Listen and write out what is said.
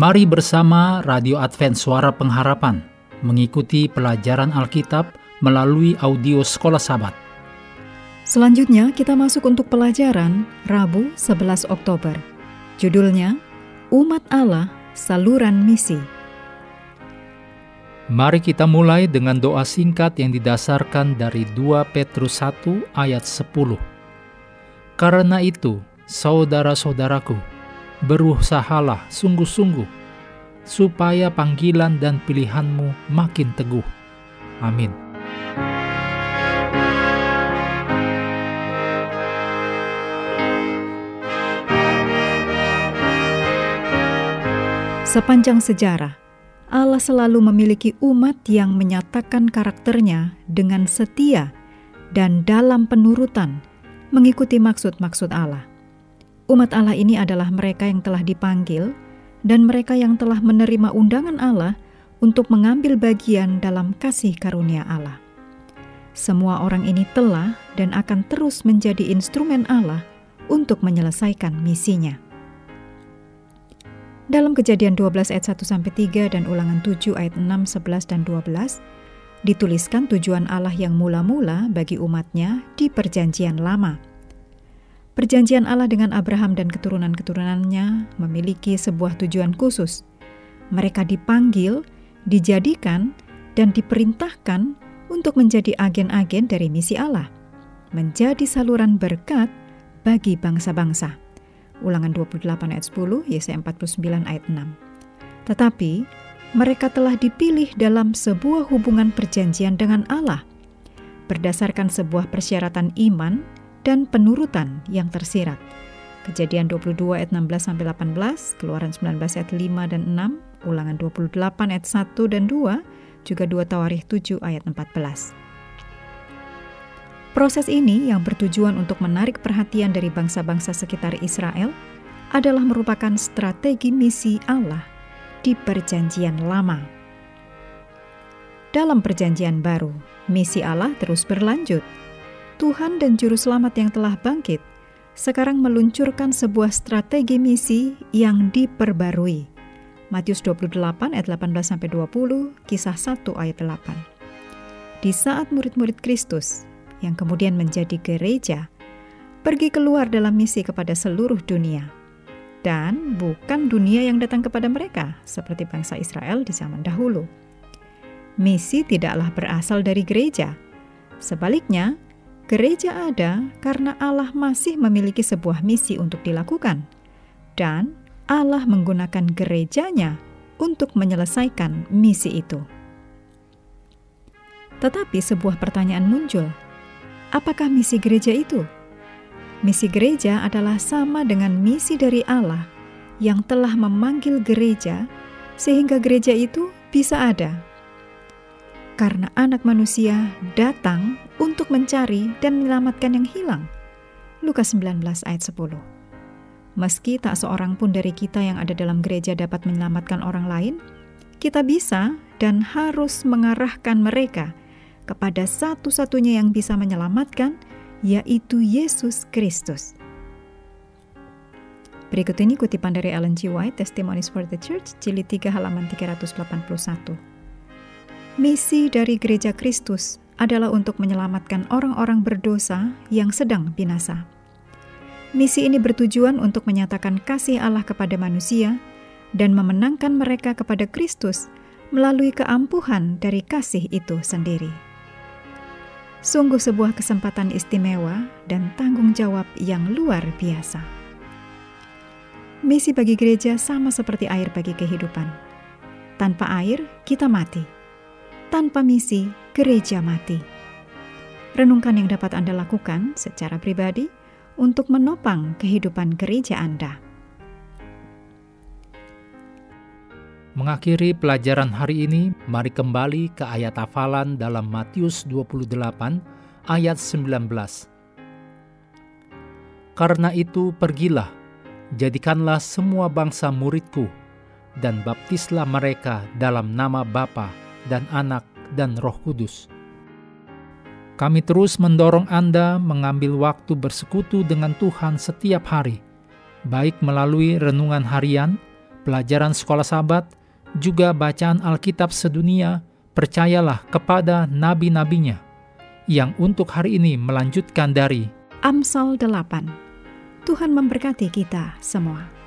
Mari bersama Radio Advent Suara Pengharapan mengikuti pelajaran Alkitab melalui audio Sekolah Sabat. Selanjutnya kita masuk untuk pelajaran Rabu 11 Oktober. Judulnya Umat Allah Saluran Misi. Mari kita mulai dengan doa singkat yang didasarkan dari 2 Petrus 1 ayat 10. Karena itu, saudara-saudaraku, berusahalah sungguh-sungguh supaya panggilan dan pilihanmu makin teguh. Amin. Sepanjang sejarah, Allah selalu memiliki umat yang menyatakan karakternya dengan setia dan dalam penurutan mengikuti maksud-maksud Allah. Umat Allah ini adalah mereka yang telah dipanggil dan mereka yang telah menerima undangan Allah untuk mengambil bagian dalam kasih karunia Allah. Semua orang ini telah dan akan terus menjadi instrumen Allah untuk menyelesaikan misinya. Dalam kejadian 12 ayat 1 sampai 3 dan ulangan 7 ayat 6, 11 dan 12 dituliskan tujuan Allah yang mula-mula bagi umatnya di perjanjian lama – Perjanjian Allah dengan Abraham dan keturunan-keturunannya memiliki sebuah tujuan khusus. Mereka dipanggil, dijadikan, dan diperintahkan untuk menjadi agen-agen dari misi Allah, menjadi saluran berkat bagi bangsa-bangsa. Ulangan 28 ayat 10, Yesaya 49 ayat 6. Tetapi, mereka telah dipilih dalam sebuah hubungan perjanjian dengan Allah, berdasarkan sebuah persyaratan iman dan penurutan yang tersirat. Kejadian 22 ayat 16 sampai 18, Keluaran 19 ayat 5 dan 6, Ulangan 28 ayat 1 dan 2, juga 2 Tawarikh 7 ayat 14. Proses ini yang bertujuan untuk menarik perhatian dari bangsa-bangsa sekitar Israel adalah merupakan strategi misi Allah di Perjanjian Lama. Dalam Perjanjian Baru, misi Allah terus berlanjut Tuhan dan Juru Selamat yang telah bangkit sekarang meluncurkan sebuah strategi misi yang diperbarui. Matius 28 ayat 18 sampai 20, kisah 1 ayat 8. Di saat murid-murid Kristus yang kemudian menjadi gereja pergi keluar dalam misi kepada seluruh dunia. Dan bukan dunia yang datang kepada mereka seperti bangsa Israel di zaman dahulu. Misi tidaklah berasal dari gereja. Sebaliknya, Gereja ada karena Allah masih memiliki sebuah misi untuk dilakukan, dan Allah menggunakan gerejanya untuk menyelesaikan misi itu. Tetapi sebuah pertanyaan muncul: apakah misi gereja itu? Misi gereja adalah sama dengan misi dari Allah yang telah memanggil gereja, sehingga gereja itu bisa ada karena anak manusia datang untuk mencari dan menyelamatkan yang hilang. Lukas 19 ayat 10 Meski tak seorang pun dari kita yang ada dalam gereja dapat menyelamatkan orang lain, kita bisa dan harus mengarahkan mereka kepada satu-satunya yang bisa menyelamatkan, yaitu Yesus Kristus. Berikut ini kutipan dari Ellen G. White, Testimonies for the Church, jilid 3 halaman 381. Misi dari Gereja Kristus adalah untuk menyelamatkan orang-orang berdosa yang sedang binasa. Misi ini bertujuan untuk menyatakan kasih Allah kepada manusia dan memenangkan mereka kepada Kristus melalui keampuhan dari kasih itu sendiri. Sungguh sebuah kesempatan istimewa dan tanggung jawab yang luar biasa. Misi bagi gereja sama seperti air bagi kehidupan. Tanpa air, kita mati tanpa misi, gereja mati. Renungkan yang dapat Anda lakukan secara pribadi untuk menopang kehidupan gereja Anda. Mengakhiri pelajaran hari ini, mari kembali ke ayat hafalan dalam Matius 28 ayat 19. Karena itu pergilah, jadikanlah semua bangsa muridku, dan baptislah mereka dalam nama Bapa dan Anak dan Roh Kudus. Kami terus mendorong Anda mengambil waktu bersekutu dengan Tuhan setiap hari, baik melalui renungan harian pelajaran sekolah sahabat, juga bacaan Alkitab sedunia, percayalah kepada nabi-nabinya yang untuk hari ini melanjutkan dari Amsal 8. Tuhan memberkati kita semua.